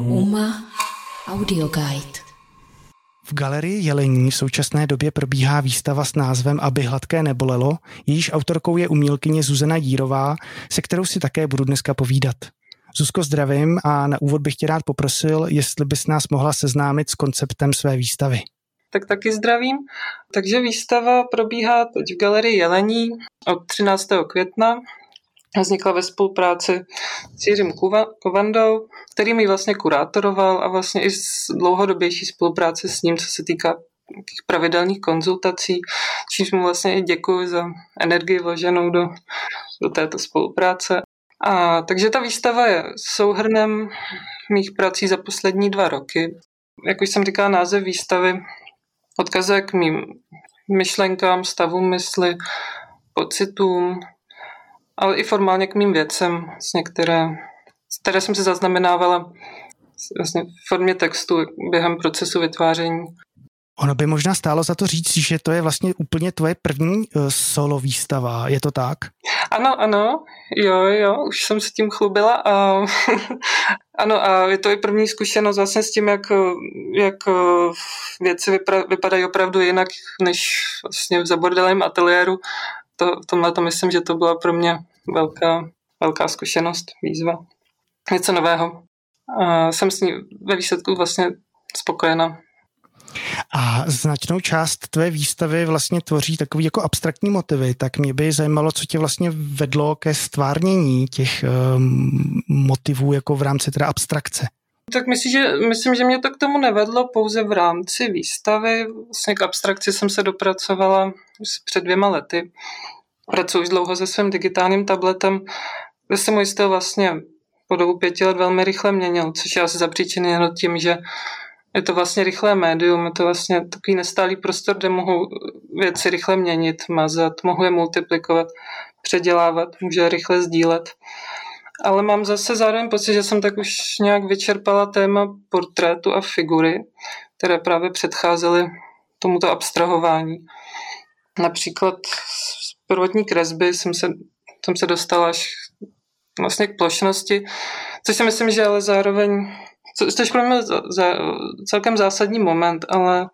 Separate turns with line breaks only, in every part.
Uma Audio Guide.
V galerii Jelení v současné době probíhá výstava s názvem Aby hladké nebolelo, jejíž autorkou je umělkyně Zuzana Jírová, se kterou si také budu dneska povídat. Zuzko, zdravím a na úvod bych tě rád poprosil, jestli bys nás mohla seznámit s konceptem své výstavy.
Tak taky zdravím. Takže výstava probíhá teď v galerii Jelení od 13. května vznikla ve spolupráci s Jiřím Kovandou, který mi vlastně kurátoroval a vlastně i s dlouhodobější spolupráce s ním, co se týká pravidelných konzultací, čímž mu vlastně i děkuji za energii vloženou do, do této spolupráce. A, takže ta výstava je souhrnem mých prací za poslední dva roky. Jak už jsem říkala, název výstavy odkazuje k mým myšlenkám, stavům mysli, pocitům, ale i formálně k mým věcem, s některé, které jsem si zaznamenávala vlastně v formě textu během procesu vytváření.
Ono by možná stálo za to říct, že to je vlastně úplně tvoje první uh, solo výstava, je to tak?
Ano, ano, jo, jo, už jsem se tím chlubila a ano, a je to i první zkušenost vlastně s tím, jak, jak eh, věci vypra- vypadají opravdu jinak, než vlastně v zabordelém ateliéru to, v tomhle to myslím, že to byla pro mě velká, velká zkušenost, výzva. Něco nového. A jsem s ní ve výsledku vlastně spokojená.
A značnou část tvé výstavy vlastně tvoří takový jako abstraktní motivy, tak mě by zajímalo, co tě vlastně vedlo ke stvárnění těch um, motivů jako v rámci teda abstrakce.
Tak myslím že, myslím, že mě to k tomu nevedlo pouze v rámci výstavy. Vlastně k abstrakci jsem se dopracovala před dvěma lety. Pracuji už dlouho se svým digitálním tabletem, kde se můj styl vlastně po dobu pěti let velmi rychle měnil, což je asi zapříčeněno tím, že je to vlastně rychlé médium, je to vlastně takový nestálý prostor, kde mohu věci rychle měnit, mazat, mohu je multiplikovat, předělávat, můžu je rychle sdílet. Ale mám zase zároveň pocit, že jsem tak už nějak vyčerpala téma portrétu a figury, které právě předcházely tomuto abstrahování. Například z prvotní kresby jsem se, jsem se dostala až vlastně k plošnosti, což si myslím, že ale zároveň, což pro mě za, celkem zásadní moment, ale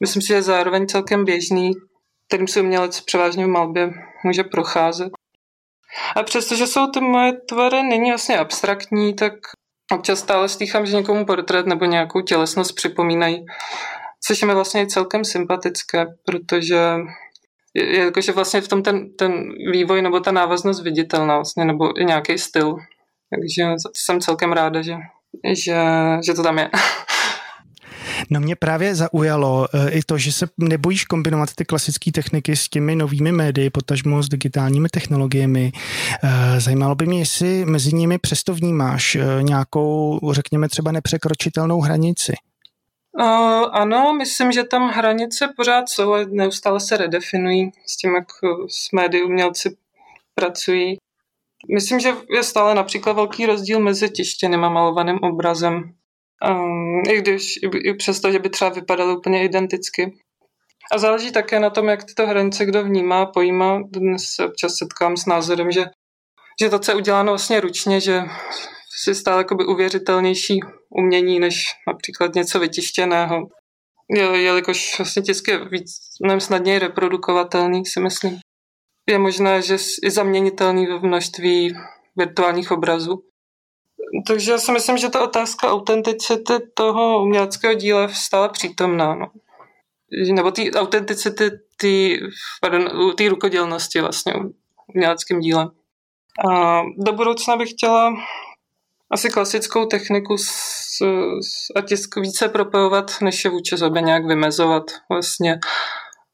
myslím si, že je zároveň celkem běžný, kterým si umělec převážně v malbě může procházet. A přestože jsou ty moje tvary není vlastně abstraktní, tak občas stále slychám, že někomu portrét nebo nějakou tělesnost připomínají, což je mi vlastně celkem sympatické, protože je, jakože vlastně v tom ten, ten vývoj nebo ta návaznost viditelná vlastně, nebo nějaký styl. Takže jsem celkem ráda, že, že, že to tam je.
No mě právě zaujalo uh, i to, že se nebojíš kombinovat ty klasické techniky s těmi novými médii, potažmo s digitálními technologiemi. Uh, zajímalo by mě, jestli mezi nimi přesto vnímáš uh, nějakou, řekněme třeba nepřekročitelnou hranici.
Uh, ano, myslím, že tam hranice pořád jsou a neustále se redefinují s tím, jak s médií umělci pracují. Myslím, že je stále například velký rozdíl mezi tištěným a malovaným obrazem. Um, I když, i, přesto, že by třeba vypadaly úplně identicky. A záleží také na tom, jak tyto hranice kdo vnímá, pojímá. Dnes se občas setkám s názorem, že, že to, co je uděláno vlastně ručně, že si stále jakoby uvěřitelnější umění, než například něco vytištěného. Jelikož vlastně tisk je víc, mnohem snadněji reprodukovatelný, si myslím. Je možné, že je zaměnitelný ve množství virtuálních obrazů. Takže já si myslím, že ta otázka autenticity toho uměleckého díla je stále přítomná. No. Nebo té autenticity, té rukodělnosti vlastně uměleckým dílem. A do budoucna bych chtěla asi klasickou techniku s, s, a tisk více propojovat, než je vůči sobě nějak vymezovat. Vlastně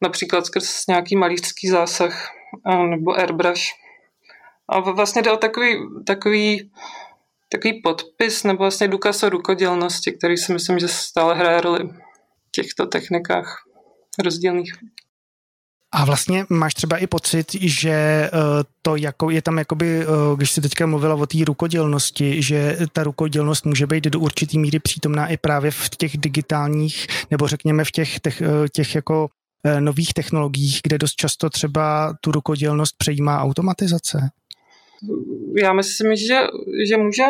například skrz nějaký malířský zásah nebo airbrush. A vlastně jde o takový, takový, takový podpis nebo vlastně důkaz o rukodělnosti, který si myslím, že stále hraje roli v těchto technikách rozdílných.
A vlastně máš třeba i pocit, že eh, to jako je tam jakoby, eh, když jsi teďka mluvila o té rukodělnosti, že ta rukodělnost může být do určitý míry přítomná i právě v těch digitálních, nebo řekněme v těch, těch, eh, těch jako nových technologiích, kde dost často třeba tu rukodělnost přejímá automatizace?
Já myslím, že, že může.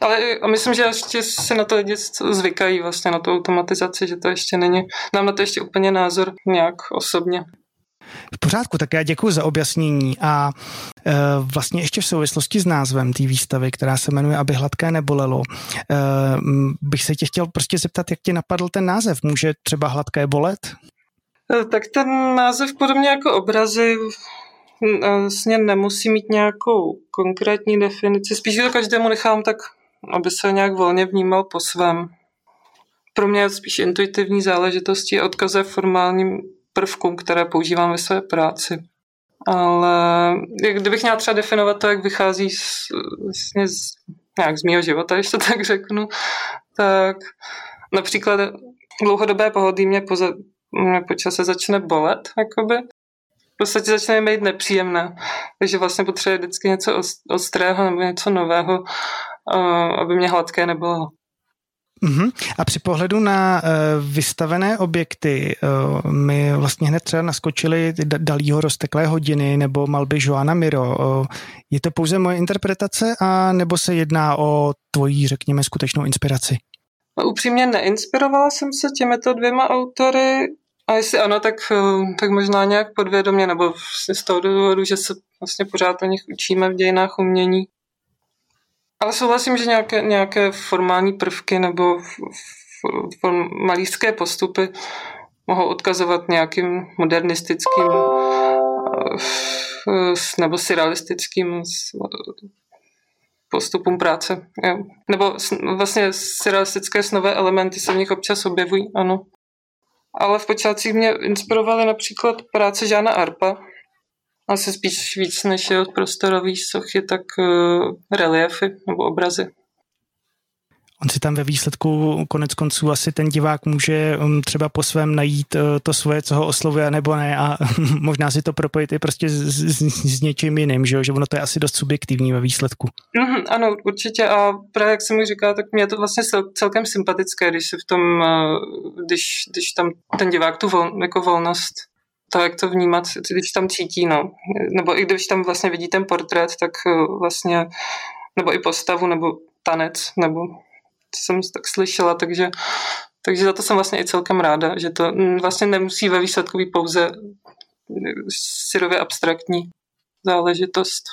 Ale a myslím, že ještě se na to lidi zvykají vlastně na tu automatizaci, že to ještě není, nám na to ještě úplně názor nějak osobně.
V pořádku, tak já děkuji za objasnění a e, vlastně ještě v souvislosti s názvem té výstavy, která se jmenuje Aby hladké nebolelo, e, bych se tě chtěl prostě zeptat, jak ti napadl ten název. Může třeba hladké bolet?
E, tak ten název podobně jako obrazy vlastně nemusí mít nějakou konkrétní definici. Spíš to každému nechám tak, aby se nějak volně vnímal po svém. Pro mě je spíš intuitivní záležitosti odkaze formálním prvkům, které používám ve své práci. Ale kdybych měla třeba definovat to, jak vychází z, vlastně z, nějak z mého života, když to tak řeknu, tak například dlouhodobé pohodlí mě po, mě po čase začne bolet, jakoby. V podstatě začne být nepříjemné. Takže vlastně potřebuje vždycky něco ostrého nebo něco nového, aby mě hladké nebylo.
Uh-huh. A při pohledu na uh, vystavené objekty, uh, my vlastně hned třeba naskočili Dalího rozteklé hodiny nebo malby Joana Miro. Uh, je to pouze moje interpretace a nebo se jedná o tvojí, řekněme, skutečnou inspiraci?
No, upřímně neinspirovala jsem se těmito dvěma autory a jestli ano, tak, tak možná nějak podvědomě, nebo vlastně z toho důvodu, že se vlastně pořád o nich učíme v dějinách umění. Ale souhlasím, že nějaké, nějaké formální prvky nebo malířské postupy mohou odkazovat nějakým modernistickým eh, nebo surrealistickým postupům práce. Nebo vlastně surrealistické snové elementy se v nich občas objevují, ano. Ale v počátcích mě inspirovaly například práce Žána Arpa, asi spíš víc než je prostorový sochy, tak uh, reliefy nebo obrazy.
On si tam ve výsledku konec konců asi ten divák může um, třeba po svém najít uh, to svoje, co ho oslovuje, nebo ne a možná si to propojit i prostě s, s, s něčím jiným, že, že ono to je asi dost subjektivní ve výsledku.
Mm, ano, určitě a právě jak jsem už říkala, tak mě je to vlastně celkem sympatické, když se v tom, uh, když, když tam ten divák tu vol, jako volnost to, jak to vnímat, když tam cítí, no. Nebo i když tam vlastně vidí ten portrét, tak eh, vlastně, nebo i postavu, nebo tanec, nebo jsem tak slyšela, takže, takže za to jsem vlastně i celkem ráda, že to vlastně nemusí ve výsledku být pouze syrově abstraktní záležitost.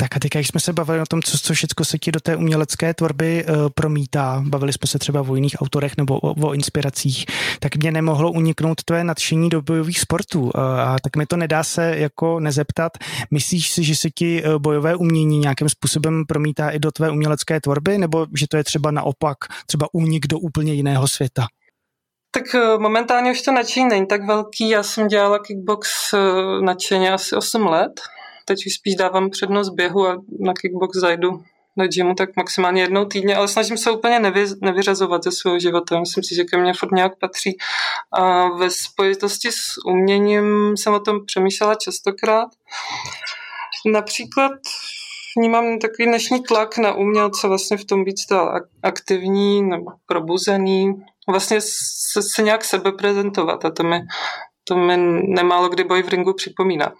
Tak a teďka, když jsme se bavili o tom, co, co všechno se ti do té umělecké tvorby uh, promítá, bavili jsme se třeba o jiných autorech nebo o, o inspiracích, tak mě nemohlo uniknout tvoje nadšení do bojových sportů. Uh, a tak mi to nedá se jako nezeptat. Myslíš si, že se ti uh, bojové umění nějakým způsobem promítá i do tvé umělecké tvorby, nebo že to je třeba naopak, třeba únik do úplně jiného světa?
Tak momentálně už to nadšení není tak velký. Já jsem dělala kickbox nadšeně asi 8 let teď spíš dávám přednost běhu a na kickbox zajdu na gymu tak maximálně jednou týdně, ale snažím se úplně nevy, nevyřazovat ze svého života. Myslím si, že ke mně furt nějak patří. A ve spojitosti s uměním jsem o tom přemýšlela častokrát. Například vnímám takový dnešní tlak na umělce vlastně v tom být stále aktivní nebo probuzený, vlastně se, se nějak sebe prezentovat a to mi, to mi nemálo kdy boj v ringu připomíná.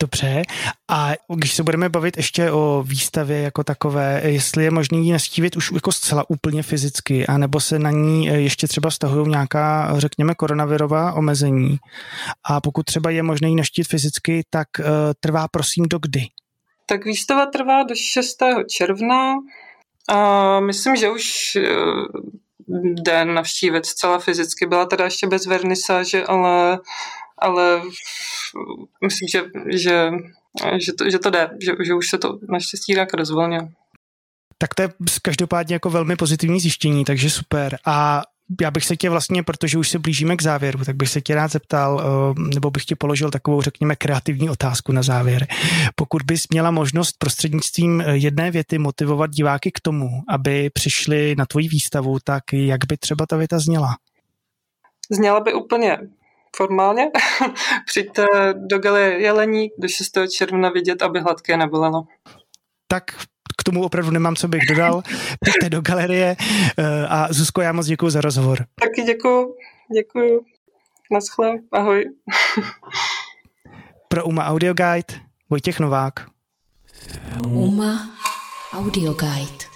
Dobře. A když se budeme bavit ještě o výstavě jako takové, jestli je možný ji nastívit už jako zcela úplně fyzicky, anebo se na ní ještě třeba vztahují nějaká, řekněme, koronavirová omezení. A pokud třeba je možné ji naštít fyzicky, tak uh, trvá prosím do kdy?
Tak výstava trvá do 6. června a myslím, že už uh, den navštívit zcela fyzicky. Byla teda ještě bez vernisáže, ale ale myslím, že, že, že, to, že to jde, že, že už se to naštěstí nějak rozvolně.
Tak to je každopádně jako velmi pozitivní zjištění, takže super. A já bych se tě vlastně, protože už se blížíme k závěru, tak bych se tě rád zeptal, eh, nebo bych ti položil takovou, řekněme, kreativní otázku na závěr. Pokud bys měla možnost prostřednictvím jedné věty motivovat diváky k tomu, aby přišli na tvoji výstavu, tak jak by třeba ta věta zněla?
Zněla by úplně formálně. Přijďte do galerie Jelení do 6. června vidět, aby hladké nebolelo.
Tak k tomu opravdu nemám, co bych dodal. Přijďte do galerie eh, a Zuzko, já moc děkuji za rozhovor.
Taky děkuji. Děkuji. Naschle. Ahoj.
Pro UMA Audio Guide Vojtěch Novák.
UMA Audio Guide